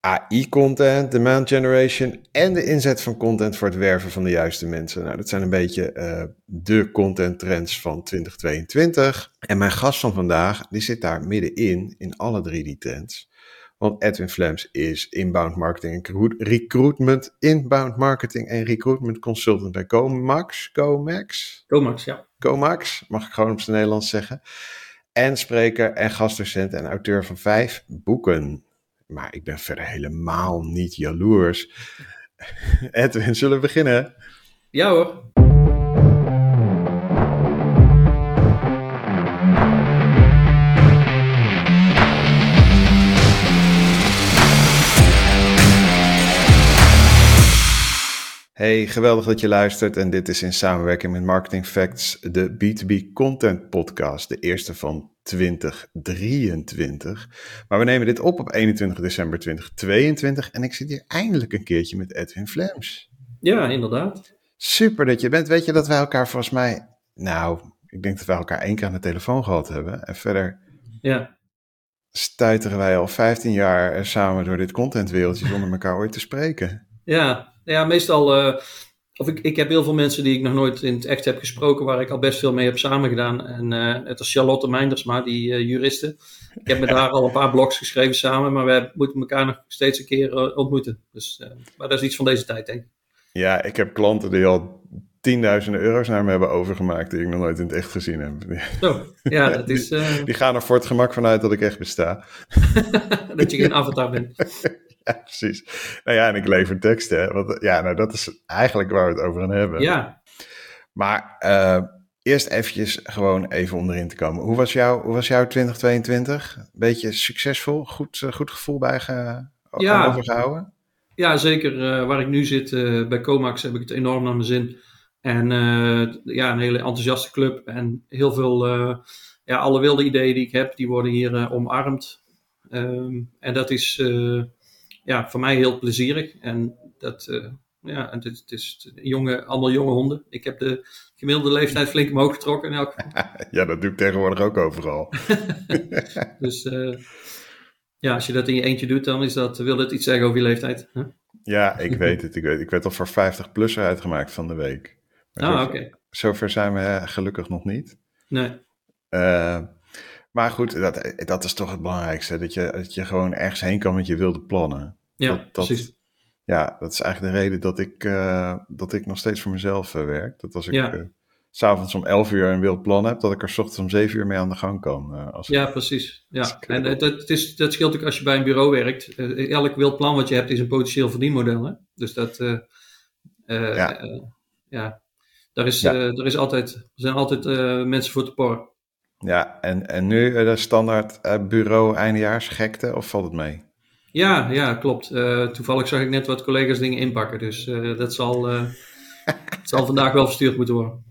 AI-content, demand generation en de inzet van content voor het werven van de juiste mensen. Nou, dat zijn een beetje uh, de content trends van 2022. En mijn gast van vandaag, die zit daar middenin, in alle drie die trends. Want Edwin Flems is inbound marketing en recruitment, inbound marketing en recruitment consultant bij Comax. Comax? Comax, ja. Comax, mag ik gewoon op zijn Nederlands zeggen. En spreker en gastdocent en auteur van vijf boeken. Maar ik ben verder helemaal niet jaloers. Edwin, zullen we beginnen? Ja hoor. Hey, geweldig dat je luistert en dit is in samenwerking met Marketing Facts de B2B Content Podcast, de eerste van 2023. Maar we nemen dit op op 21 december 2022 en ik zit hier eindelijk een keertje met Edwin Flems. Ja, inderdaad. Super dat je bent. Weet je dat wij elkaar volgens mij, nou, ik denk dat wij elkaar één keer aan de telefoon gehad hebben en verder ja. stuiteren wij al 15 jaar samen door dit contentwereldje zonder elkaar ooit te spreken. Ja, ja, meestal. Uh, of ik, ik heb heel veel mensen die ik nog nooit in het echt heb gesproken, waar ik al best veel mee heb samengedaan. En uh, net als Charlotte Meindersma, die uh, juriste. Ik heb met haar al een paar blogs geschreven samen, maar we moeten elkaar nog steeds een keer ontmoeten. Dus, maar dat is iets van deze tijd, denk ik. Ja, ik heb klanten die al tienduizenden euro's naar me hebben overgemaakt, die ik nog nooit in het echt gezien heb. Zo, ja, dat is... Die, die gaan er voor het gemak vanuit dat ik echt besta. dat je geen avatar bent. ja, precies. Nou ja, en ik lever teksten. Want ja, nou, dat is eigenlijk waar we het over gaan hebben. Ja. Maar uh, eerst eventjes gewoon even onderin te komen. Hoe was, jou, hoe was jouw 2022? Beetje succesvol? Goed, uh, goed gevoel bij ge, ja. overgehouden? Ja, zeker. Uh, waar ik nu zit bij Comax heb ik het enorm naar mijn zin. En ja, een hele enthousiaste club. En heel veel, ja, alle wilde ideeën die ik heb, die worden hier omarmd. Um, en dat is ja, voor mij heel plezierig. En dat, uh, ja, het, het is jonge, allemaal jonge honden. Ik heb de gemiddelde leeftijd flink omhoog getrokken in elk geval. ja, dat doe ik tegenwoordig ook overal. dus uh, ja, als je dat in je eentje doet, dan is dat, wil dat iets zeggen over je leeftijd. Huh? Ja, ik weet het. Ik, weet, ik werd al voor 50-plusser uitgemaakt van de week. Maar ah, oké. Okay. Zover zijn we gelukkig nog niet. Nee. Uh, maar goed, dat, dat is toch het belangrijkste. Dat je, dat je gewoon ergens heen kan met je wilde plannen. Ja, dat, dat, precies. Ja, dat is eigenlijk de reden dat ik, uh, dat ik nog steeds voor mezelf uh, werk. Dat als ik ja. uh, s'avonds om 11 uur een wild plan heb, dat ik er s ochtends om 7 uur mee aan de gang kan. als ja, precies. Ja. En dat, is, dat scheelt ook als je bij een bureau werkt. elk wild plan wat je hebt is een potentieel verdienmodel. Hè? Dus dat, ja. ja. Daar, is, ja. er, is altijd, er zijn altijd mensen voor te porren. Ja, en, en nu de standaard uh, bureau eindejaarsgekte of valt het mee? Ja, ja klopt. Uh, toevallig zag ik net wat collega's dingen inpakken, dus uh, dat zal, zal vandaag wel verstuurd moeten worden.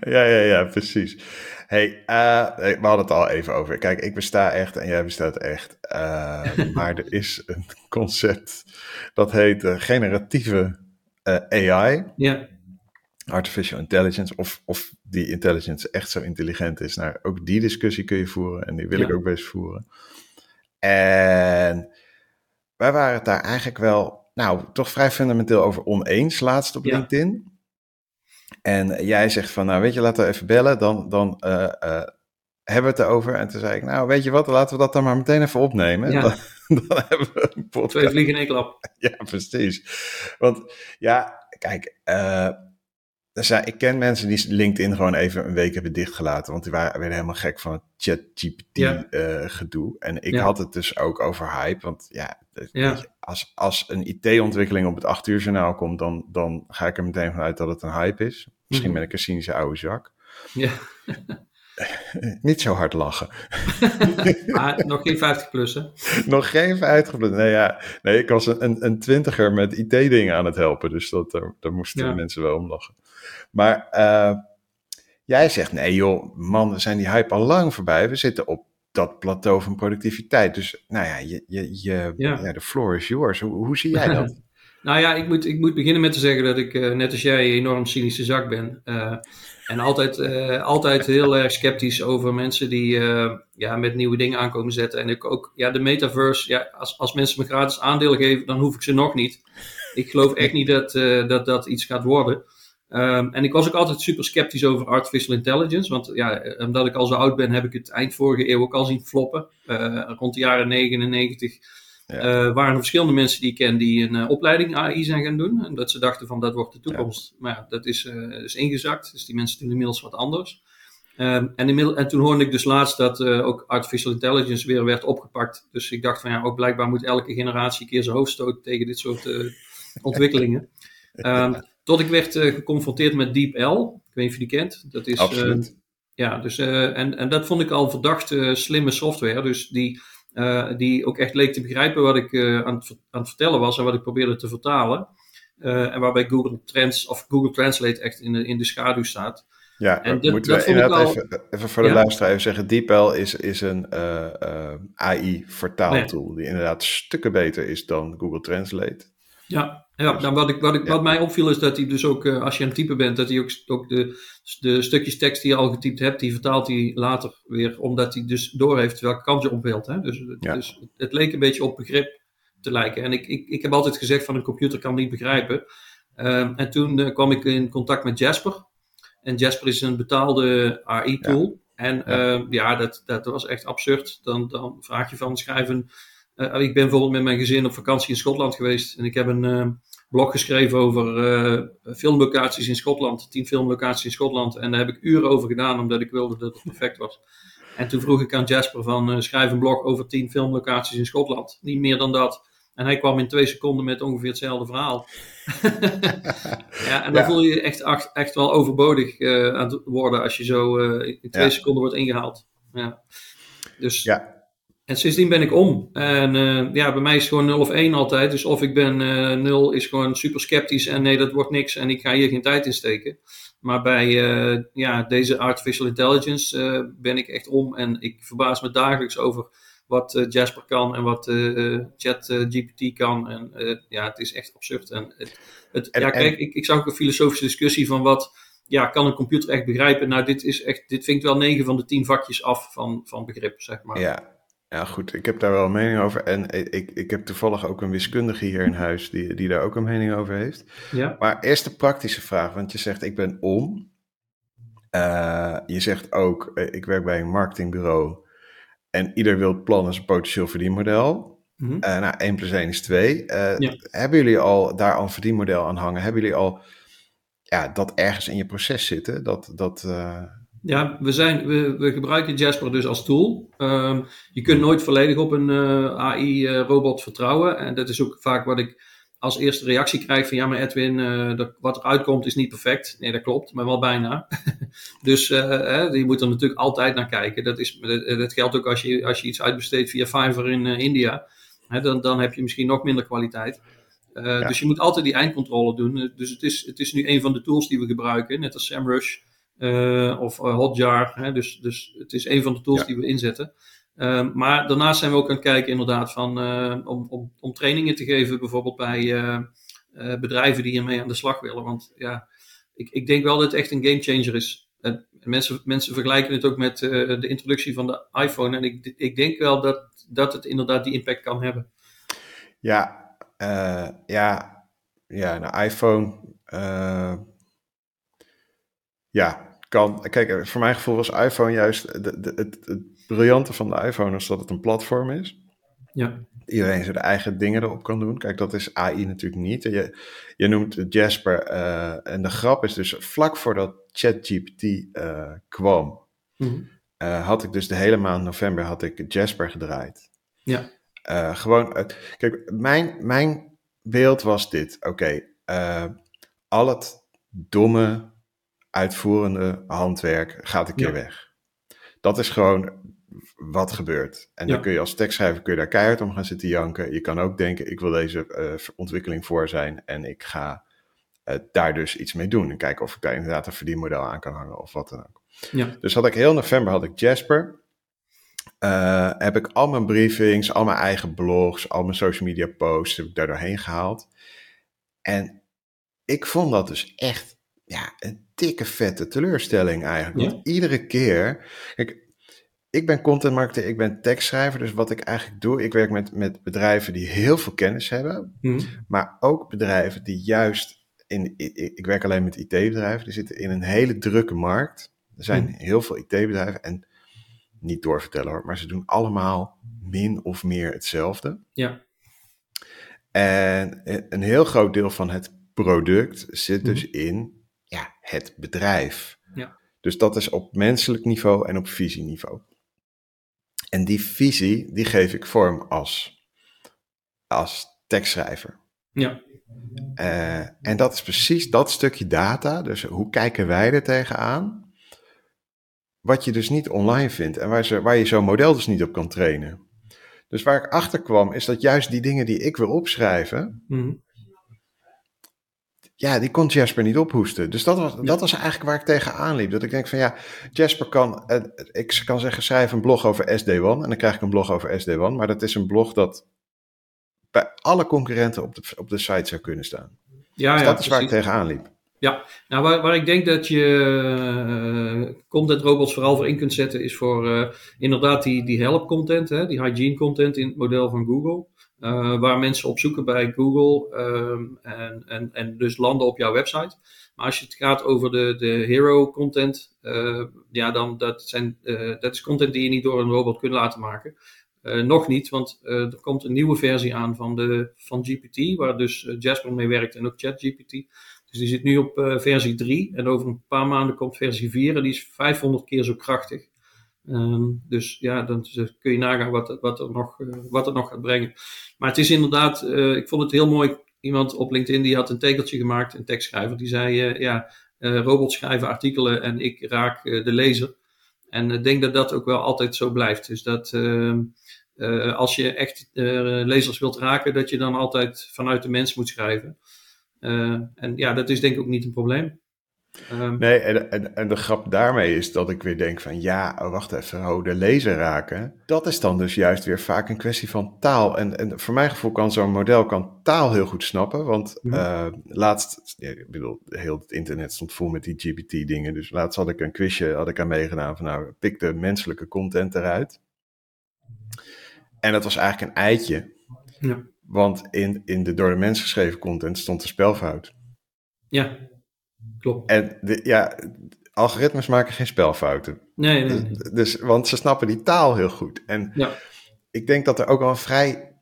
Ja, ja, ja, precies. Hey, we hadden het al even over. Kijk, ik besta echt en jij bestaat echt. maar er is een concept dat heet generatieve AI. Ja artificial intelligence, of, of die intelligence echt zo intelligent is. Nou, ook die discussie kun je voeren en die wil ja. ik ook best voeren. En wij waren het daar eigenlijk wel, nou, toch vrij fundamenteel over oneens laatst op Ja. LinkedIn. En jij zegt van, nou weet je, laten we even bellen, dan, dan uh, uh, hebben we het erover. En toen zei ik, nou weet je wat, laten we dat dan maar meteen even opnemen. Ja. Dan, dan hebben we een podcast. Twee vliegen in één klap. Ja, precies. Want ja, kijk, uh, dus ja, ik ken mensen die LinkedIn gewoon even een week hebben dichtgelaten. Want die waren, werden helemaal gek van het ChatGPT Ja. eh, gedoe. En ik Ja. had het dus ook over hype. Want ja, je, als, als een IT-ontwikkeling op het 8 uur journaal komt, dan, dan ga ik er meteen vanuit dat het een hype is. Misschien Mhm. ben ik een cynische oude zak. Ja. Niet zo hard lachen. Maar nog geen 50 plus, hè? Nog geen 50 plus. Nee, ja. nee, ik was een, een, een twintiger met IT-dingen aan het helpen. Dus dat, daar, daar moesten Ja. de mensen wel om lachen. Maar eh, jij zegt, nee joh, man, we zijn die hype al lang voorbij. We zitten op dat plateau van productiviteit. Dus nou ja, je, je, je, Ja. ja. de floor is yours. Hoe, hoe zie jij dat? Nou ja, ik moet, ik moet beginnen met te zeggen dat ik, net als jij, een enorm cynische zak ben. En altijd, altijd heel erg sceptisch over mensen die ja, met nieuwe dingen aankomen zetten. En ik ook, ja, de metaverse, ja, als, als mensen me gratis aandelen geven, dan hoef ik ze nog niet. Ik geloof echt niet dat dat, dat iets gaat worden. Um, en ik was ook altijd super sceptisch over artificial intelligence. Want ja, omdat ik al zo oud ben, heb ik het eind vorige eeuw ook al zien floppen. Rond de jaren 99 ja. uh, waren er verschillende mensen die ik ken die een uh, opleiding AI zijn gaan doen. En dat ze dachten van dat wordt de toekomst. Ja. Maar ja, dat is, is ingezakt. Dus die mensen doen inmiddels wat anders. Um, en, inmiddels, en toen hoorde ik dus laatst dat ook artificial intelligence weer werd opgepakt. Dus ik dacht van ja, ook blijkbaar moet elke generatie een keer zijn hoofd stoten tegen dit soort ontwikkelingen. Um, tot ik werd uh, geconfronteerd met DeepL. Ik weet niet of je die kent. Dat is, Absoluut. Ja, dus, en, en dat vond ik al verdacht slimme software. Dus die, die ook echt leek te begrijpen wat ik aan het, aan, het, vertellen was en wat ik probeerde te vertalen. en waarbij Google, Trans, of Google Translate echt in de, in de schaduw staat. Ja, en dat, moeten we inderdaad even, even, voor de ja? luisteraar even zeggen. DeepL is, is een AI-vertaaltool die inderdaad stukken beter is dan Google Translate. Ja, ja nou, wat, ik, wat, ik, wat mij opviel is dat hij dus ook, uh, als je aan het typen bent, dat hij ook, ook de, de stukjes tekst die je al getypt hebt, die vertaalt hij later weer, omdat hij dus doorheeft welke kant je op wilt. Hè? Dus, ja. dus het leek een beetje op begrip te lijken. En ik, ik, ik heb altijd gezegd van een computer kan niet begrijpen. Um, en toen uh, kwam ik in contact met Jasper. En Jasper is een betaalde AI-tool. Ja. En ja, uh, ja dat, dat was echt absurd. Dan, dan vraag je van schrijven uh, ik ben bijvoorbeeld met mijn gezin op vakantie in Schotland geweest. En ik heb een uh, blog geschreven over uh, filmlocaties in Schotland. Tien filmlocaties in Schotland. En daar heb ik uren over gedaan, omdat ik wilde dat het perfect was. En toen vroeg ik aan Jasper van, schrijf een blog over tien filmlocaties in Schotland. Niet meer dan dat. En hij kwam in twee seconden met ongeveer hetzelfde verhaal. ja, en dan ja. voel je je echt, echt wel overbodig aan het worden als je zo in twee ja. seconden wordt ingehaald. Ja. Dus ja. En sindsdien ben ik om. En uh, ja, bij mij is het gewoon 0 of 1 altijd. Dus of ik ben uh, 0 is gewoon super sceptisch en nee, dat wordt niks en ik ga hier geen tijd in steken. Maar bij uh, ja, deze artificial intelligence ben ik echt om en ik verbaas me dagelijks over wat Jasper kan en wat ChatGPT kan. En ja, het is echt absurd. En, het, het, en, ja, kijk, ik, ik zag ook een filosofische discussie van wat ja, kan een computer echt begrijpen? Nou, dit is echt, dit vinkt wel 9 van de 10 vakjes af van, van begrip, zeg maar. Ja, ja, goed, ik heb daar wel een mening over. En ik, ik heb toevallig ook een wiskundige hier in huis die, die daar ook een mening over heeft. Ja. Maar eerst de praktische vraag, want je zegt ik ben om. Uh, je zegt ook, uh, ik werk bij een marketingbureau en ieder wil plannen zijn potentieel verdienmodel. Mm -hmm. uh, nou, 1 plus 1 is 2. Ja. Hebben jullie al daar al een verdienmodel aan hangen? Hebben jullie al ja, dat ergens in je proces zitten? Dat, dat, ja, we, zijn, we, we gebruiken Jasper dus als tool. Um, je kunt nooit volledig op een uh, AI-robot vertrouwen. En dat is ook vaak wat ik als eerste reactie krijg van ja, maar Edwin, uh, dat, wat eruit komt is niet perfect. Nee, dat klopt, maar wel bijna. dus uh, je moet er natuurlijk altijd naar kijken. Dat, is, dat, dat, geldt ook als je, als je iets uitbesteedt via Fiverr in India. Hè, dan, dan heb je misschien nog minder kwaliteit. Ja. Dus je moet altijd die eindcontrole doen. Dus het is, het is nu een van de tools die we gebruiken, net als SEMrush. Uh, of uh, Hotjar. Hè? Dus, dus het is een van de tools ja. die we inzetten. Uh, maar daarnaast zijn we ook aan het kijken inderdaad van, om, om, om trainingen te geven bijvoorbeeld bij bedrijven die hiermee aan de slag willen. Want ja, ik, ik denk wel dat het echt een gamechanger is. En mensen, mensen vergelijken het ook met de introductie van de iPhone. En ik, ik denk wel dat, dat het inderdaad die impact kan hebben. Ja, ja, ja, een iPhone ja, kan. Kijk, voor mijn gevoel was iPhone juist de, de, het, het briljante van de iPhone is dat het een platform is. Ja. Iedereen zijn eigen dingen erop kan doen. Kijk, dat is AI natuurlijk niet. Je, je noemt Jasper. Uh, en de grap is dus, vlak voordat ChatGPT uh, kwam, mm-hmm. uh, had ik dus de hele maand november had ik Jasper gedraaid. Ja. gewoon, kijk, mijn, mijn beeld was dit. Oké, al het domme uitvoerende handwerk gaat een keer ja. weg. Dat is gewoon wat gebeurt. En dan kun je als tekstschrijver kun je daar keihard om gaan zitten janken. Je kan ook denken, ik wil deze uh, ontwikkeling voor zijn en ik ga uh, daar dus iets mee doen. En kijken of ik daar inderdaad een verdienmodel aan kan hangen of wat dan ook. Ja. Dus had ik heel november had ik Jasper. Uh, heb ik al mijn briefings, al mijn eigen blogs, al mijn social media posts heb ik daar doorheen gehaald. En ik vond dat dus echt ja, een dikke vette teleurstelling eigenlijk. Want iedere keer. Kijk, ik ben content marketer, ik ben tekstschrijver. Dus wat ik eigenlijk doe, ik werk met, met bedrijven die heel veel kennis hebben. Mhm. Maar ook bedrijven die juist. In, ik, ik werk alleen met IT-bedrijven. Die zitten in een hele drukke markt. Er zijn Mhm. heel veel IT-bedrijven. En niet doorvertellen hoor, maar ze doen allemaal min of meer hetzelfde. Ja. En een heel groot deel van het product zit dus Mhm. in ja, het bedrijf. Ja. Dus dat is op menselijk niveau en op visieniveau. En die visie, die geef ik vorm als, als tekstschrijver. Ja. Eh, en dat is precies dat stukje data. Dus hoe kijken wij er tegenaan? Wat je dus niet online vindt en waar, ze, waar je zo'n model dus niet op kan trainen. Dus waar ik achter kwam, is dat juist die dingen die ik wil opschrijven, Mhm. Ja, die kon Jasper niet ophoesten. Dus dat was, dat was eigenlijk waar ik tegenaan liep. Dat ik denk van ja, Jasper kan, eh, ik kan zeggen, schrijf een blog over SD1 en dan krijg ik een blog over SD1. Maar dat is een blog dat bij alle concurrenten op de, op de site zou kunnen staan. Ja, Dus ja, dat is waar ik precies. tegenaan liep. Nou, waar, waar ik denk dat je eh, content robots vooral voor in kunt zetten, is voor eh, inderdaad die, die help content, hè, die hygiene content in het model van Google. Eh, waar mensen op zoeken bij Google ehm, en, en, en dus landen op jouw website. Maar als je het gaat over de, de hero content, eh, ja, dan dat, zijn, eh, dat is content die je niet door een robot kunt laten maken. Nog niet, want er komt een nieuwe versie aan van, de, van GPT, waar dus Jasper mee werkt en ook ChatGPT. Dus die zit nu op versie 3 en over een paar maanden komt versie 4 en die is 500 keer zo krachtig. Ehm, dus ja, dan kun je nagaan wat, wat, er nog, eh, wat het nog gaat brengen. Maar het is inderdaad, eh, ik vond het heel mooi. Iemand op LinkedIn die had een tekeltje gemaakt, een tekstschrijver. Die zei, eh, ja, robots schrijven artikelen en ik raak de lezer. En ik denk dat dat ook wel altijd zo blijft. Dus dat eh, als je echt eh, lezers wilt raken, dat je dan altijd vanuit de mens moet schrijven. Uh, en ja, dat is denk ik ook niet een probleem. Um, nee, en, en, en, de grap daarmee is dat ik weer denk van ja, oh, wacht even, oh, de lezer raken. Dat is dan dus juist weer vaak een kwestie van taal. En, en voor mijn gevoel kan zo'n model kan taal heel goed snappen. Want uh, laatst, ja, ik bedoel, heel het internet stond vol met die GPT dingen. Dus laatst had ik een quizje had ik aan meegedaan van nou, pik de menselijke content eruit. En dat was eigenlijk een eitje. Ja. Want in, in de door de mens geschreven content stond een spelfout. Ja, klopt. En de, ja, algoritmes maken geen spelfouten. Nee, nee, nee. Dus, dus, want ze snappen die taal heel goed. En Ja. ik denk dat er ook wel een vrij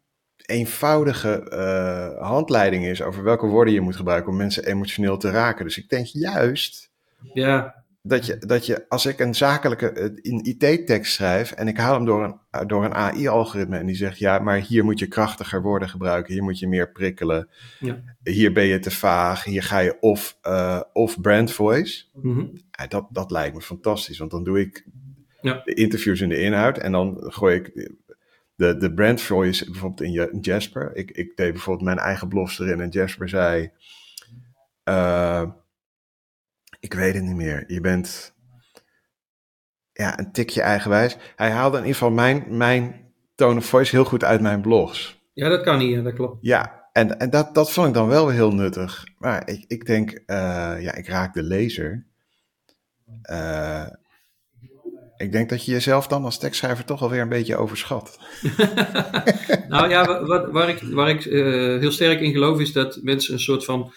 eenvoudige uh, handleiding is over welke woorden je moet gebruiken om mensen emotioneel te raken. Dus ik denk juist Ja, dat je, dat je als ik een zakelijke uh, in IT-tekst schrijf en ik haal hem door een, uh, door een AI-algoritme en die zegt ja, maar hier moet je krachtiger woorden gebruiken, hier moet je meer prikkelen, ja. hier ben je te vaag, hier ga je of, uh, of brand voice. Mhm. Ja, dat, dat lijkt me fantastisch, want dan doe ik Ja. de interviews in de inhoud en dan gooi ik de, de brand voice bijvoorbeeld in Ja- Jasper. Ik, ik deed bijvoorbeeld mijn eigen blogs erin en Jasper zei, eh, ik weet het niet meer, je bent ja, een tikje eigenwijs. Hij haalde in ieder geval mijn, mijn tone of voice heel goed uit mijn blogs. ja, dat kan niet, dat klopt. Ja, en, en dat, dat vond ik dan wel heel nuttig. Maar ik, ik denk, eh, ja, ik raak de lezer. Eh, ik denk dat je jezelf dan als tekstschrijver toch alweer een beetje overschat. nou ja, wa- wat, waar ik, waar ik eh, heel sterk in geloof is dat mensen een soort van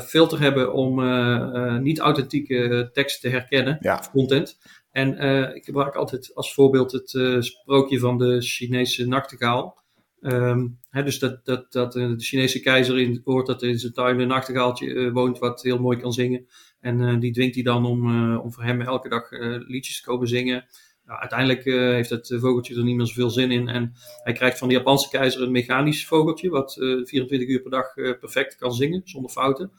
filter hebben om eh, eh, niet authentieke tekst te herkennen, Ja. of content. En eh, ik gebruik altijd als voorbeeld het eh, sprookje van de Chinese nachtegaal. Ehm, hè, dus dat, dat, dat eh, de Chinese keizer in, hoort dat er in zijn tuin een nachtegaaltje eh, woont wat heel mooi kan zingen. En eh, die dwingt hij dan om, eh, om voor hem elke dag eh, liedjes te komen zingen. Nou, uiteindelijk eh, heeft het eh, vogeltje er niet meer zoveel zin in. En hij krijgt van de Japanse keizer een mechanisch vogeltje, wat eh, 24 uur per dag eh, perfect kan zingen, zonder fouten.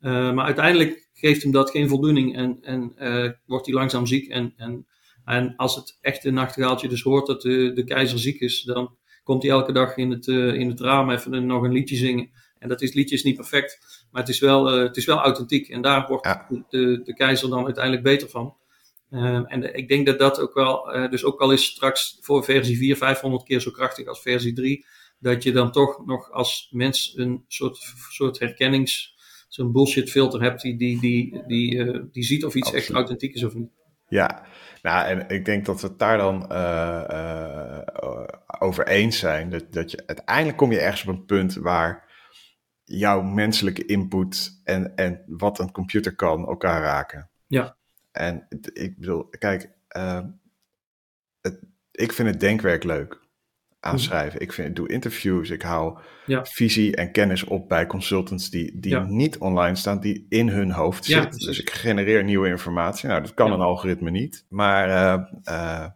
Eh, maar uiteindelijk geeft hem dat geen voldoening en, en eh, wordt hij langzaam ziek. En, en, en als het echte nachtegaaltje dus hoort dat de, de keizer ziek is, dan komt hij elke dag in het, eh, in het raam even nog een liedje zingen. En dat is, liedje is niet perfect, maar het is wel, eh, het is wel authentiek. En daar wordt Ja. de, de keizer dan uiteindelijk beter van. Eh, en ik denk dat dat ook wel, eh, dus ook al is straks voor versie 4 500 keer zo krachtig als versie 3, dat je dan toch nog als mens een soort, soort herkennings, zo'n bullshit filter hebt die, die, die, die, uh, die ziet of iets echt authentiek is of niet. Ja, nou, en ik denk dat we het daar dan uh, over eens zijn. Dat, dat je uiteindelijk kom je ergens op een punt waar jouw menselijke input en, en wat een computer kan elkaar raken. Ja. En ik bedoel, kijk, het, ik vind het denkwerk leuk aanschrijven. Ik, vind, ik doe interviews, ik hou visie en kennis op bij consultants die, die niet online staan, die in hun hoofd ja, zitten. Dus ik genereer nieuwe informatie. Nou, dat kan een algoritme niet. Maar uh, uh,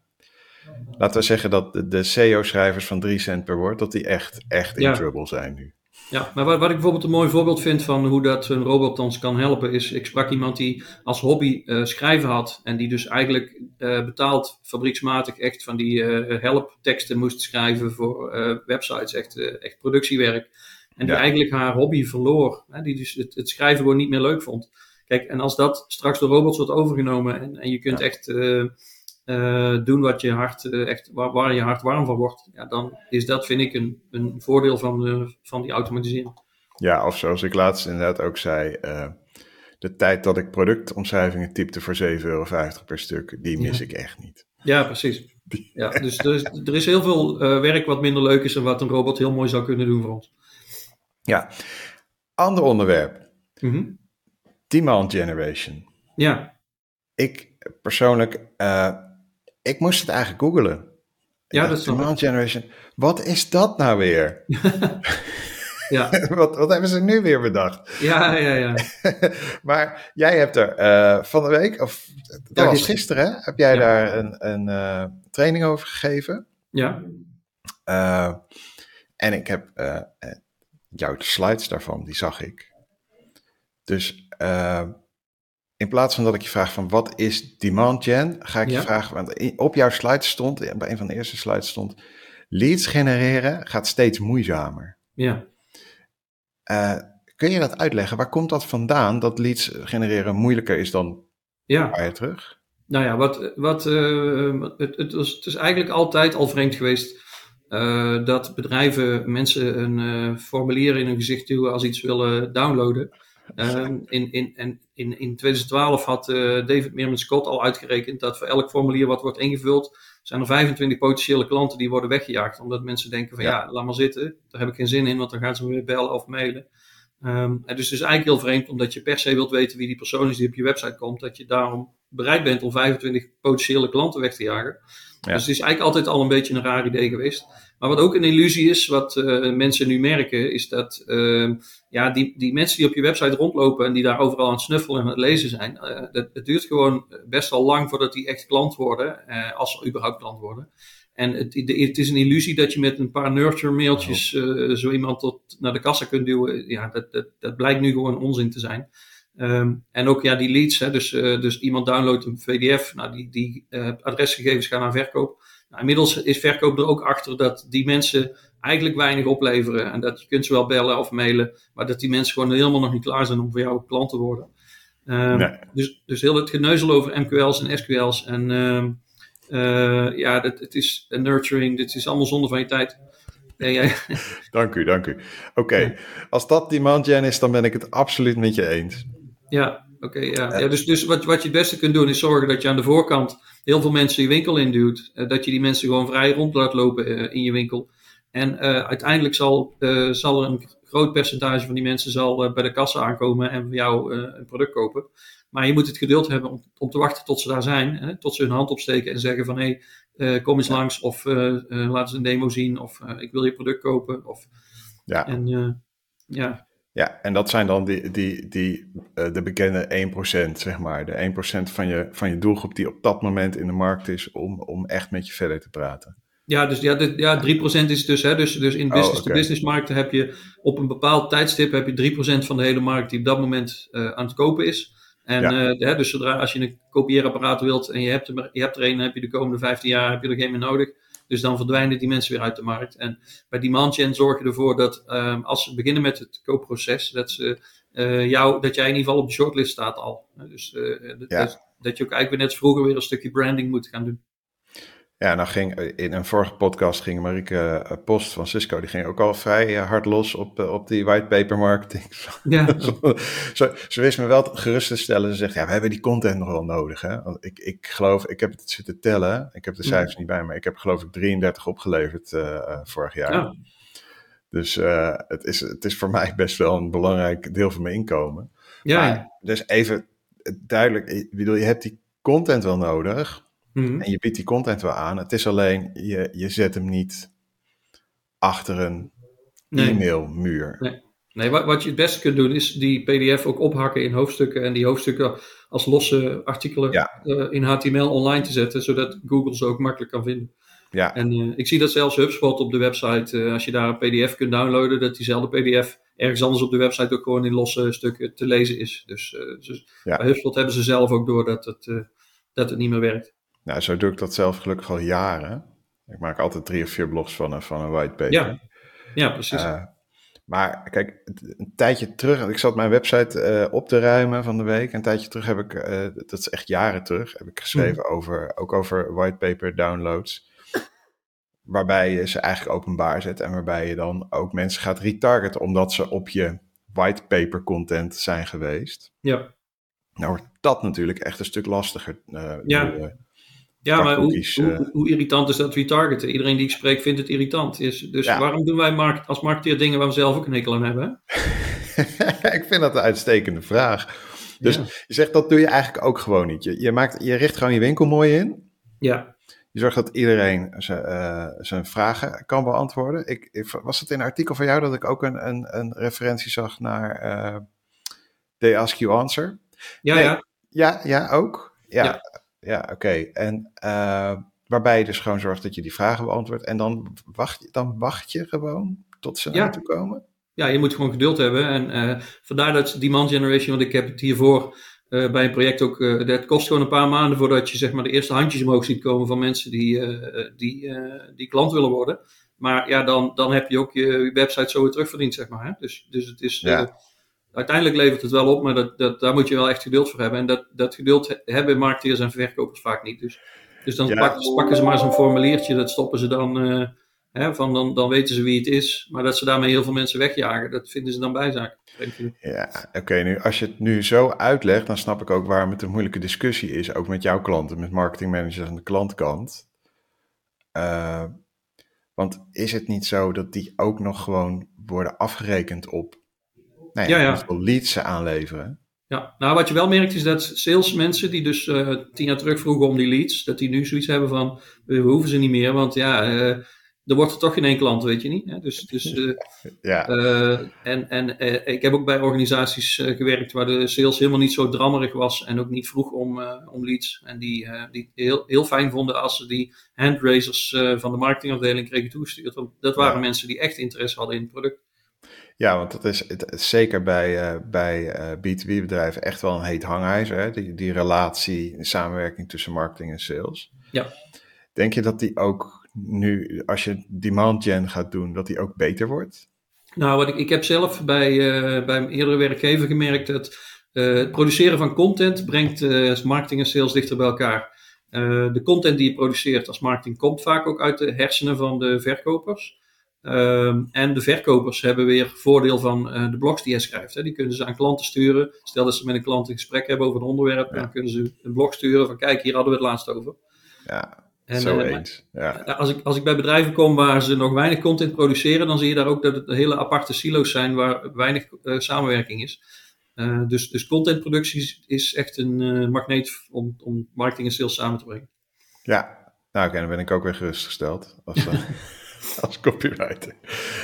laten we zeggen dat de, de SEO-schrijvers van 3 cent per woord, dat die echt, echt in trouble zijn nu. Ja, maar wat, wat, ik bijvoorbeeld een mooi voorbeeld vind van hoe dat een robot ons kan helpen, is ik sprak iemand die als hobby uh, schrijven had en die dus eigenlijk uh, betaald fabrieksmatig echt van die uh, helpteksten moest schrijven voor websites, echt, echt productiewerk. En die eigenlijk haar hobby verloor, hè, die dus het, het, schrijven gewoon niet meer leuk vond. Kijk, en als dat straks door robots wordt overgenomen en, en je kunt echt uh, doen wat je hart, uh, echt, waar, waar, je hart warm van wordt, ja, dan is dat, vind ik, een, een voordeel van, de, van die automatisering. Ja, of zoals ik laatst inderdaad ook zei, uh, de tijd dat ik productomschrijvingen typte voor 7,50 euro per stuk, die mis ik echt niet. Ja, precies. Ja, dus er is, er is heel veel werk wat minder leuk is en wat een robot heel mooi zou kunnen doen voor ons. Ja, ander onderwerp. Mm -hmm. Demand generation. Ja. Ik persoonlijk ik moest het eigenlijk googelen. Ja, dat is Demand Generation. Wat is dat nou weer? ja. wat, wat hebben ze nu weer bedacht? Ja, ja, ja. maar jij hebt er uh, van de week, of dat was gisteren, heb jij daar een, een uh, training over gegeven? Ja. Uh, en ik heb jouw slides daarvan, die zag ik. Dus in plaats van dat ik je vraag van wat is demand gen, ga ik je vragen, want op jouw slide stond, bij een van de eerste slides stond, leads genereren gaat steeds moeizamer. Ja. Uh, kun je dat uitleggen? Waar komt dat vandaan, dat leads genereren moeilijker is dan ja. paar jaar terug? Nou ja, wat, wat, uh, het, het, was, het is eigenlijk altijd al vreemd geweest uh, dat bedrijven mensen een formulier in hun gezicht duwen als iets willen downloaden. Um, in, in, en in, in 2012 had uh, David Meerman Scott al uitgerekend dat voor elk formulier wat wordt ingevuld, zijn er 25 potentiële klanten die worden weggejaagd. Omdat mensen denken van ja, laat maar zitten, daar heb ik geen zin in, want dan gaan ze me weer bellen of mailen. Um, en dus het is eigenlijk heel vreemd, omdat je per se wilt weten wie die persoon is die op je website komt, dat je daarom bereid bent om 25 potentiële klanten weg te jagen. Dus het is eigenlijk altijd al een beetje een raar idee geweest. Maar wat ook een illusie is, wat uh, mensen nu merken, is dat uh, ja, die, die mensen die op je website rondlopen en die daar overal aan het snuffelen en aan het lezen zijn, uh, dat, het duurt gewoon best wel lang voordat die echt klant worden, als ze überhaupt klant worden. En het, het, is een illusie dat je met een paar nurture mailtjes zo iemand tot naar de kassa kunt duwen. Ja, dat, dat, dat blijkt nu gewoon onzin te zijn. Um, en ook ja, die leads, hè, dus, dus iemand downloadt een PDF, nou, die, die adresgegevens gaan naar verkoop. Nou, inmiddels is verkoop er ook achter dat die mensen eigenlijk weinig opleveren. En dat je kunt ze wel bellen of mailen, maar dat die mensen gewoon helemaal nog niet klaar zijn om voor jou klant te worden. Um, nee. dus, dus heel het geneuzel over MQL's en SQL's en um, uh, ja, dat, het is nurturing, dit is allemaal zonde van je tijd. Nee, jij... dank u, dank u. Oké, okay. ja. als dat demand gen is, dan ben ik het absoluut met je eens. Ja, oké. Ja. ja. dus dus wat, wat je het beste kunt doen is zorgen dat je aan de voorkant heel veel mensen je winkel induwt. Uh, dat je die mensen gewoon vrij rond laat lopen uh, in je winkel. En uh, uiteindelijk zal, zal er een groot percentage van die mensen zal, bij de kassa aankomen en voor jou een product kopen. Maar je moet het geduld hebben om, om te wachten tot ze daar zijn. Hè, tot ze hun hand opsteken en zeggen van hé, hey, kom eens langs. Of laat eens een demo zien. Of ik wil je product kopen. Of, ja. En ja, ja, en dat zijn dan die, die, die, uh, de bekende 1%, zeg maar. De 1% van je, van je doelgroep die op dat moment in de markt is om, om echt met je verder te praten. Ja, dus ja, de, ja 3% is dus, hè, dus, dus in business-to-business oh, okay. markten heb je op een bepaald tijdstip heb je 3% van de hele markt die op dat moment uh, aan het kopen is. En ja. uh, hè, dus zodra als je een kopieerapparaat wilt en je hebt, er, je hebt er een, dan heb je de komende 15 jaar heb je er geen meer nodig. Dus dan verdwijnen die mensen weer uit de markt. En bij Demand Gen zorg je ervoor dat um, als ze beginnen met het koopproces, dat, ze, uh, jou, dat jij in ieder geval op de shortlist staat al. Dus uh, ja. dat, dat, je ook eigenlijk weer net vroeger weer een stukje branding moet gaan doen. Ja, nou ging in een vorige podcast ging Marieke Post van Cisco, die ging ook al vrij hard los op, op die whitepaper marketing. Ja. ze, ze wist me wel gerust te stellen. Ze zegt, ja, we hebben die content nog wel nodig. Hè? Want ik, ik geloof, ik heb het zitten tellen. Ik heb de cijfers niet bij me. Ik heb geloof ik 33 opgeleverd uh, vorig jaar. Ja. Dus uh, het, is, het is voor mij best wel een belangrijk deel van mijn inkomen. Ja. Maar, dus even duidelijk, ik bedoel, je hebt die content wel nodig. Mhm. En je biedt die content wel aan. Het is alleen, je, je zet hem niet achter een nee. e-mailmuur. Nee. nee, wat, wat je het beste kunt doen is die PDF ook ophakken in hoofdstukken. En die hoofdstukken als losse artikelen uh, in HTML online te zetten. Zodat Google ze ook makkelijk kan vinden. Ja. En uh, ik zie dat zelfs HubSpot op de website, uh, als je daar een PDF kunt downloaden, dat diezelfde PDF ergens anders op de website ook gewoon in losse stukken te lezen is. Dus, dus ja. bij HubSpot hebben ze zelf ook door dat het, dat het niet meer werkt. Nou, zo doe ik dat zelf gelukkig al jaren. Ik maak altijd drie of vier blogs van, van een whitepaper. Ja, ja precies. maar kijk, een tijdje terug, ik zat mijn website op te ruimen van de week. Een tijdje terug heb ik, dat is echt jaren terug, heb ik geschreven mhm. over, ook over whitepaper downloads waarbij je ze eigenlijk openbaar zet en waarbij je dan ook mensen gaat retargeten omdat ze op je whitepaper content zijn geweest. Ja. Nou wordt dat natuurlijk echt een stuk lastiger. Uh, ja, ja maar hoe, hoe, eh. hoe, irritant is dat retargeten? Iedereen die ik spreek vindt het irritant. Is, dus waarom doen wij markt, als marketeer dingen waar we zelf ook een hekel aan hebben? ik vind dat een uitstekende vraag. Dus je zegt dat doe je eigenlijk ook gewoon niet. Je, je, maakt, je richt gewoon je winkel mooi in. Ja. Je zorgt dat iedereen zijn, uh, zijn vragen kan beantwoorden. Ik, was het in een artikel van jou dat ik ook een, een, een referentie zag naar uh, They Ask You Answer? Ja, ja. Ja, ja, ook? Ja, ja. Oké. En uh, waarbij je dus gewoon zorgt dat je die vragen beantwoordt. En dan wacht, dan wacht je gewoon tot ze naar toe komen? Ja, je moet gewoon geduld hebben. En vandaar dat demand generation, want ik heb het hiervoor uh, bij een project ook, uh, dat kost gewoon een paar maanden voordat je zeg maar, de eerste handjes omhoog ziet komen van mensen die, die, die klant willen worden. Maar ja, dan, dan heb je ook je, website zo weer terugverdiend, zeg maar. Hè? Dus, dus het is, uiteindelijk levert het wel op, maar dat, dat, daar moet je wel echt geduld voor hebben. En dat, dat geduld hebben marketeers en verkopers vaak niet. Dus, dus dan pakken, pakken, ze maar zo'n formuliertje, dat stoppen ze dan van dan, dan weten ze wie het is. Maar dat ze daarmee heel veel mensen wegjagen, dat vinden ze dan bijzaak. Ja, oké. nu, als je het nu zo uitlegt, dan snap ik ook waarom het een moeilijke discussie is. Ook met jouw klanten, met marketingmanagers aan de klantkant. Uh, want is het niet zo dat die ook nog gewoon worden afgerekend op nou ja, ja, ja. leads aanleveren? Ja, nou wat je wel merkt is dat salesmensen die dus uh, tien jaar terug vroegen om die leads, dat die nu zoiets hebben van, we hoeven ze niet meer, want ja, uh, er wordt er toch geen één klant, weet je niet. Hè? Dus, dus, uh, ja. En en ik heb ook bij organisaties gewerkt waar de sales helemaal niet zo drammerig was en ook niet vroeg om, om leads. En die, die heel, heel fijn vonden als ze die handraisers van de marketingafdeling kregen toegestuurd. Want dat waren mensen die echt interesse hadden in het product. Ja, want dat is, het, zeker bij, bij B2B-bedrijven echt wel een heet hangijzer. Hè? Die, die relatie, samenwerking tussen marketing en sales. Ja. Denk je dat die ook nu, als je demand gen gaat doen, dat die ook beter wordt? Nou, wat ik, ik heb zelf bij, uh, bij mijn eerdere werkgever gemerkt dat het produceren van content brengt marketing en sales dichter bij elkaar. de content die je produceert als marketing komt vaak ook uit de hersenen van de verkopers. Ehm, en de verkopers hebben weer voordeel van de blogs die je schrijft. Hè. Die kunnen ze aan klanten sturen. Stel dat ze met een klant een gesprek hebben over een onderwerp, dan kunnen ze een blog sturen van kijk, hier hadden we het laatst over. Ja, en, Zo uh, eens. Ja. Als, ik, als ik bij bedrijven kom waar ze nog weinig content produceren, dan zie je daar ook dat het hele aparte silo's zijn waar weinig uh, samenwerking is. Dus, dus contentproductie is echt een magneet om, om marketing en sales samen te brengen. Ja, nou oké, dan ben ik ook weer gerustgesteld als, als copywriter.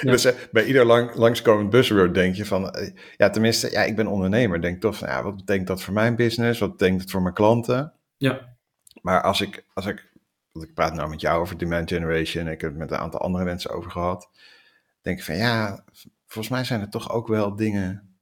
Ja. Dus bij ieder lang, langskomend buzzword denk je van, ja tenminste, ja, ik ben ondernemer. Denk toch van, ja, wat betekent dat voor mijn business? Wat betekent het voor mijn klanten? Ja. Maar als ik, als ik want ik praat nou met jou over demand generation, ik heb het met een aantal andere mensen over gehad. Denk ik van ja, volgens mij zijn er toch ook wel dingen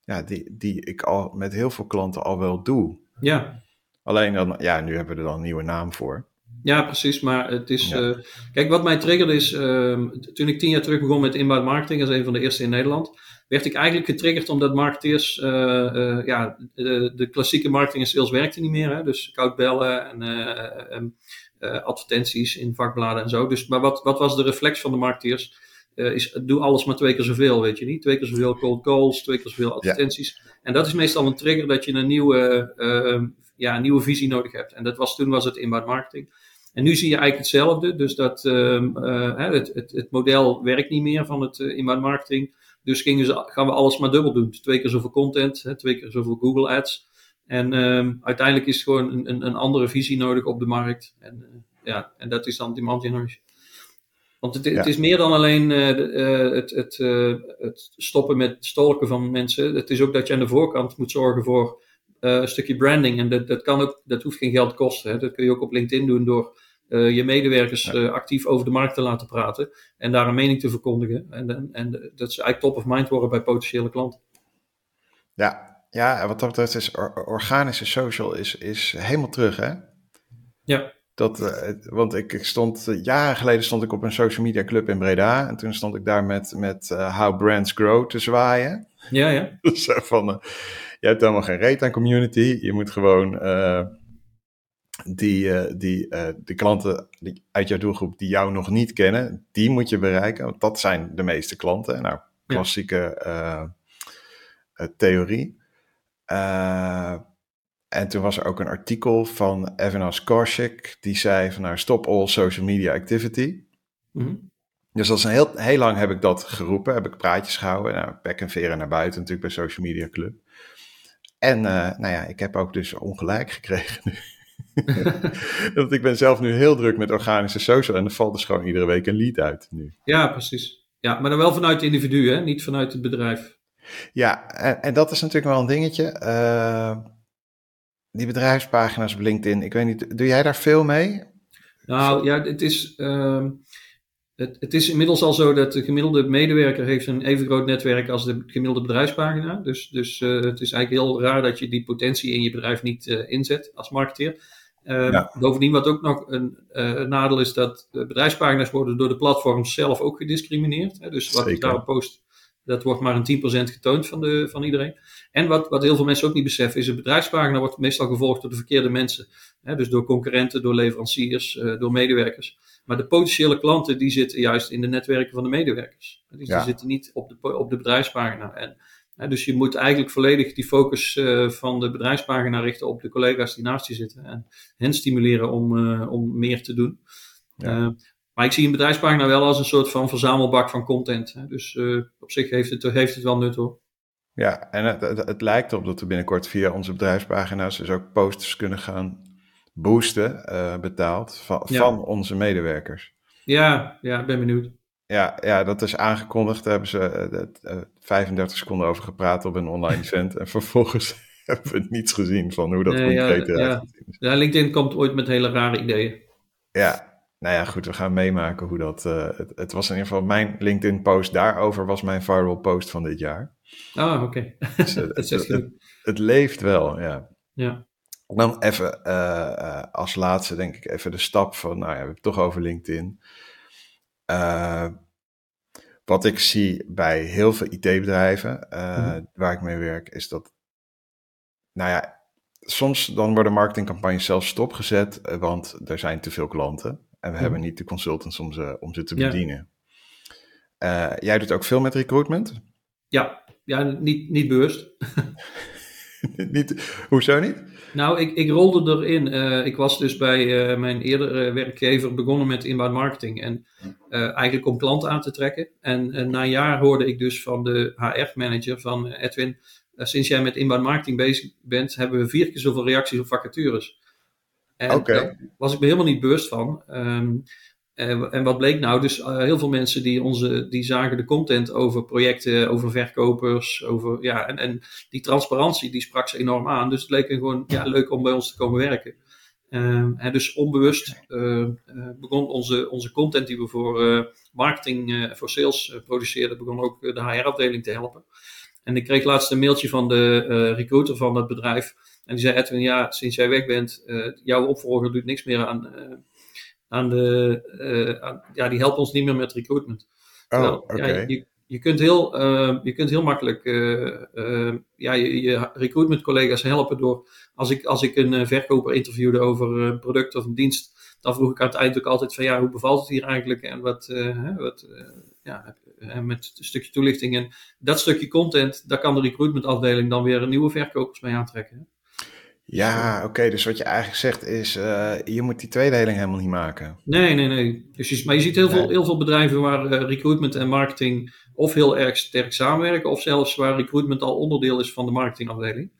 ja, die, die ik al met heel veel klanten al wel doe. Ja. Alleen dan, ja, nu hebben we er dan een nieuwe naam voor. Ja, precies. Maar het is. Uh, kijk, wat mij triggerde is. Uh, toen ik tien jaar terug begon met inbound marketing, als een van de eerste in Nederland. werd ik eigenlijk getriggerd omdat marketeers. Uh, ja, de, de, klassieke marketing en sales werkte niet meer. Hè? Dus koud bellen en advertenties in vakbladen en zo. Dus, maar wat, wat was de reflex van de marketeers? is doe alles maar twee keer zoveel, weet je niet? Twee keer zoveel cold calls, twee keer zoveel advertenties. En dat is meestal een trigger dat je een nieuwe, ja, een nieuwe visie nodig hebt. En dat was, toen was het inbound marketing. En nu zie je eigenlijk hetzelfde. Dus dat ehm, het, het, het, model werkt niet meer van het inbound marketing. Dus gingen ze, gaan we alles maar dubbel doen. Twee keer zoveel content, hè, twee keer zoveel Google Ads. En um, uiteindelijk is gewoon een, een, een, andere visie nodig op de markt. En, uh, ja, en dat is dan demand generation. Want het, het is meer dan alleen uh, uh, het, het, het, stoppen met stalken van mensen. Het is ook dat je aan de voorkant moet zorgen voor een stukje branding. En dat, dat, kan ook, dat hoeft geen geld te kosten. Hè. Dat kun je ook op LinkedIn doen door uh, je medewerkers ja. uh, actief over de markt te laten praten en daar een mening te verkondigen. En, en, en dat ze eigenlijk top of mind worden bij potentiële klanten. Ja, ja wat dat betreft is organische social is, is helemaal terug, hè? Ja. Dat, uh, want ik, ik stond, jaren geleden stond ik op een social media club in Breda. En toen stond ik daar met, met How Brands Grow te zwaaien. Ja, ja. Zo van, je hebt helemaal geen reet aan community. Je moet gewoon die, die de klanten die uit jouw doelgroep die jou nog niet kennen, die moet je bereiken. Want dat zijn de meeste klanten. Nou, klassieke uh, theorie. En toen was er ook een artikel van Evanas Korshik, die zei van nou, stop all social media activity. Mm -hmm. Dus dat is een heel, heel lang heb ik dat geroepen, heb ik praatjes gehouden. Nou, pek en veren naar buiten natuurlijk bij Social Media Club. En nou ja, ik heb ook dus ongelijk gekregen nu. Want ik ben zelf nu heel druk met organische social en er valt dus gewoon iedere week een lead uit nu. Ja, precies. Ja, maar dan wel vanuit het individu, hè? niet vanuit het bedrijf. Ja, en, en dat is natuurlijk wel een dingetje. Uh, die bedrijfspagina's op LinkedIn, ik weet niet, doe jij daar veel mee? Nou ja, het is, uh, het, het, is inmiddels al zo dat de gemiddelde medewerker heeft een even groot netwerk als de gemiddelde bedrijfspagina. Dus, dus uh, het is eigenlijk heel raar dat je die potentie in je bedrijf niet uh, inzet als marketeer. Ja. Bovendien, wat ook nog een uh, nadeel is, dat bedrijfspagina's worden door de platforms zelf ook gediscrimineerd. Hè? Dus wat ik daarop post, dat wordt maar een 10% getoond van, de, van iedereen. En wat, wat heel veel mensen ook niet beseffen, is een bedrijfspagina wordt meestal gevolgd door de verkeerde mensen. Dus door concurrenten, door leveranciers, uh, door medewerkers. Maar de potentiële klanten, die zitten juist in de netwerken van de medewerkers. Die, ja. die zitten niet op de, op de bedrijfspagina. En dus je moet eigenlijk volledig die focus uh, van de bedrijfspagina richten op de collega's die naast je zitten. En hen stimuleren om, uh, om meer te doen. Ja. Maar ik zie een bedrijfspagina wel als een soort van verzamelbak van content. Hè. Dus op zich heeft het, heeft het wel nut hoor. Ja, en het, het, het, lijkt erop dat we binnenkort via onze bedrijfspagina's dus ook posters kunnen gaan boosten, betaald, van, ja. van onze medewerkers. Ja, ja, ik ben benieuwd. Ja, ja, dat is aangekondigd. Daar hebben ze uh, 35 seconden over gepraat op een online event. en vervolgens hebben we niets gezien van hoe dat nee, concreet ja, eruit ja. ja, LinkedIn komt ooit met hele rare ideeën. Ja, nou ja, goed, we gaan meemaken hoe dat... Uh, het, het, was in ieder geval mijn LinkedIn-post daarover was mijn viral post van dit jaar. Ah, oké. Okay. Dus, het, het, het, leeft wel, ja. Ja. Dan even uh, als laatste denk ik even de stap van... Nou ja, we hebben het toch over LinkedIn... Wat ik zie bij heel veel IT-bedrijven mm-hmm. waar ik mee werk, is dat, nou ja, soms dan worden marketingcampagnes zelfs stopgezet, want er zijn te veel klanten en we mm-hmm. hebben niet de consultants om ze, om ze te bedienen. Ja. Uh, jij doet ook veel met recruitment? Ja, ja niet, niet bewust. niet, hoezo niet? Nou, ik, ik rolde erin. Uh, ik was dus bij uh, mijn eerdere werkgever begonnen met inbound marketing. En uh, eigenlijk om klanten aan te trekken. En na een jaar hoorde ik dus van de HR-manager van Edwin. sinds jij met inbound marketing bezig bent, hebben we vier keer zoveel reacties op vacatures. En okay. daar was ik me helemaal niet bewust van. Um, en, en wat bleek nou? Dus uh, heel veel mensen die, onze, die zagen de content over projecten, over verkopers, over, ja, en, en die transparantie die sprak ze enorm aan. Dus het leek gewoon ja, leuk om bij ons te komen werken. Um, en dus onbewust uh, begon onze, onze content die we voor uh, marketing, voor sales produceerden, begon ook de HR-afdeling te helpen. En ik kreeg laatst een mailtje van de recruiter van dat bedrijf. En die zei: Edwin, ja, sinds jij weg bent, jouw opvolger doet niks meer aan aan de, aan, ja, die helpen ons niet meer met recruitment. Oh, okay. ja, je, je, kunt heel, uh, je kunt heel makkelijk uh, ja, je, je recruitment collega's helpen door, als ik, als ik een verkoper interviewde over een product of een dienst, dan vroeg ik aan het eind ook altijd van ja, hoe bevalt het hier eigenlijk en wat, wat ja, met een stukje toelichting. En dat stukje content, daar kan de recruitmentafdeling dan weer een nieuwe verkopers mee aantrekken. Ja, oké. dus wat je eigenlijk zegt is, uh, je moet die tweedeling helemaal niet maken. Nee, nee, nee. Dus maar je ziet heel, veel, heel veel bedrijven waar uh, recruitment en marketing of heel erg sterk samenwerken, of zelfs waar recruitment al onderdeel is van de marketingafdeling.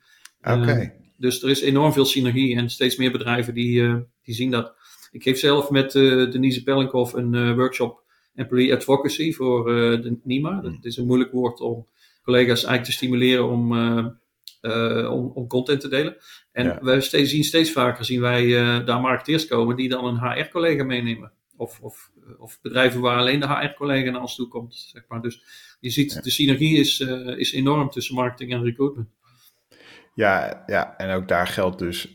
Oké. Uh, dus er is enorm veel synergie en steeds meer bedrijven die, die zien dat. Ik geef zelf met Denise Pellinkhoff een workshop Employee Advocacy voor de NIMA. Dat is een moeilijk woord om collega's eigenlijk te stimuleren om uh, om, om, content te delen. En we steeds, zien steeds vaker zien wij uh, daar marketeers komen die dan een HR-collega meenemen. Of, of, of, bedrijven waar alleen de HR-collega naar ons toe komt. Zeg maar. Dus je ziet, de synergie is, uh, is enorm tussen marketing en recruitment. Ja, ja, en ook daar geldt dus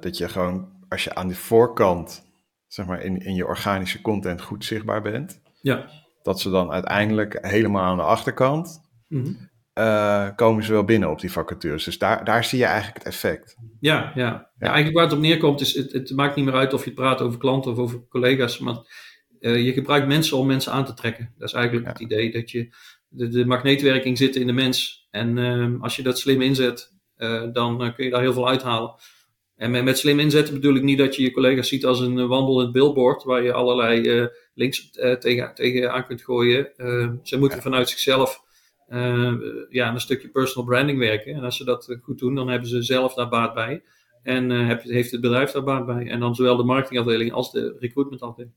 dat je gewoon, als je aan de voorkant, zeg maar, in, in je organische content goed zichtbaar bent, ja. dat ze dan uiteindelijk helemaal aan de achterkant mm -hmm uh, komen ze wel binnen op die vacatures. Dus daar, daar zie je eigenlijk het effect. Ja, ja. ja. eigenlijk waar het op neerkomt is, het, het, maakt niet meer uit of je praat over klanten of over collega's, maar uh, je gebruikt mensen om mensen aan te trekken. Dat is eigenlijk het idee dat je, de, de magneetwerking zit in de mens. En uh, als je dat slim inzet, uh, dan kun je daar heel veel uithalen. En met, met, slim inzetten bedoel ik niet dat je je collega's ziet als een wandelend billboard waar je allerlei links tegen, tegen aan kunt gooien. ze moeten vanuit zichzelf uh, ja, een stukje personal branding werken. En als ze dat goed doen, dan hebben ze zelf daar baat bij. En uh, heeft het bedrijf daar baat bij. En dan zowel de marketingafdeling als de recruitmentafdeling.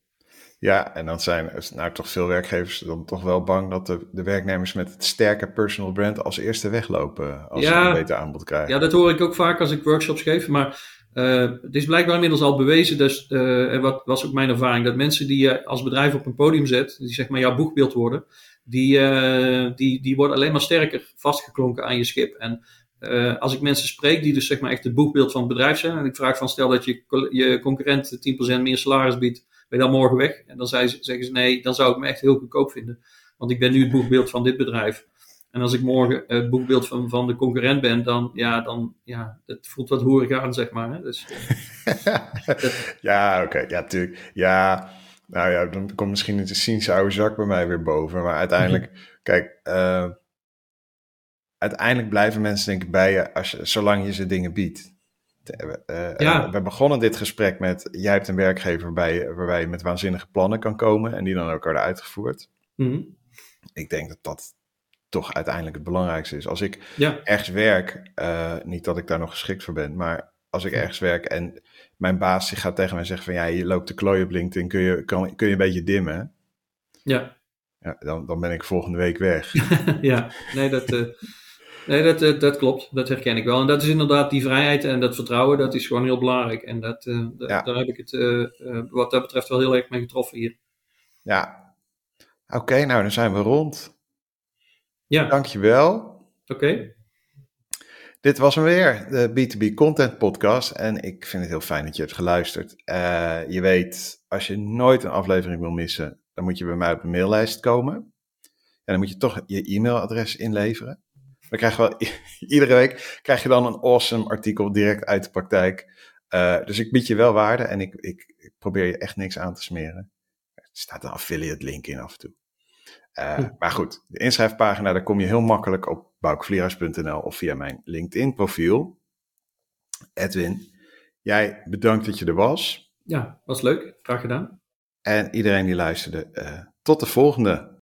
Ja, en dan zijn nou toch veel werkgevers dan toch wel bang dat de, de werknemers met het sterke personal brand als eerste weglopen als ja, ze een beter aanbod krijgen. Ja, dat hoor ik ook vaak als ik workshops geef. Maar uh, het is blijkbaar inmiddels al bewezen, dus, uh, en wat was ook mijn ervaring, dat mensen die je als bedrijf op een podium zet, die zeg maar jouw boegbeeld worden, die, uh, die, die worden alleen maar sterker vastgeklonken aan je schip. En uh, als ik mensen spreek die dus zeg maar echt het boekbeeld van het bedrijf zijn, en ik vraag van stel dat je, je concurrent 10% meer salaris biedt, ben je dan morgen weg? En dan zeggen ze nee, dan zou ik me echt heel goedkoop vinden. Want ik ben nu het boekbeeld van dit bedrijf. En als ik morgen het boekbeeld van, van de concurrent ben, dan, ja, dan, ja, het voelt wat hoerig aan, zeg maar. Hè? Dus, ja, oké, okay. ja, tuurlijk. Ja, nou ja, dan komt misschien een cynische oude zak bij mij weer boven. Maar uiteindelijk, mhm. kijk, uh, uiteindelijk blijven mensen denk ik bij je als je, zolang je ze dingen biedt. Uh, ja. We begonnen dit gesprek met, jij hebt een werkgever waarbij, waarbij je met waanzinnige plannen kan komen en die dan ook worden uitgevoerd. Mm Ik denk dat dat toch uiteindelijk het belangrijkste is. Als ik ja. ergens werk, uh, niet dat ik daar nog geschikt voor ben, maar als ik ergens werk en mijn baas die gaat tegen mij zeggen van ja, je loopt de klooi op LinkedIn, kun je, kan, kun je een beetje dimmen? Ja. ja dan, dan ben ik volgende week weg. ja, nee, dat, uh, nee dat, uh, dat klopt. Dat herken ik wel. En dat is inderdaad die vrijheid en dat vertrouwen, dat is gewoon heel belangrijk. En dat, uh, ja. daar heb ik het wat dat betreft wel heel erg mee getroffen hier. Ja. Oké, okay, nou dan zijn we rond. Ja. Dankjewel. Oké. Okay. Dit was hem weer, de B2B Content Podcast. En ik vind het heel fijn dat je hebt geluisterd. Uh, je weet, als je nooit een aflevering wil missen, dan moet je bij mij op een maillijst komen. En dan moet je toch je e-mailadres inleveren. Dan krijg je wel, iedere week krijg je dan een awesome artikel direct uit de praktijk. Uh, dus ik bied je wel waarde en ik, ik, ik, probeer je echt niks aan te smeren. Er staat een affiliate link in af en toe. Uh, maar goed, de inschrijfpagina, daar kom je heel makkelijk op boukvlierhuis.nl of via mijn LinkedIn profiel. Edwin, jij bedankt dat je er was. Ja, was leuk. Graag gedaan. En iedereen die luisterde, uh, tot de volgende.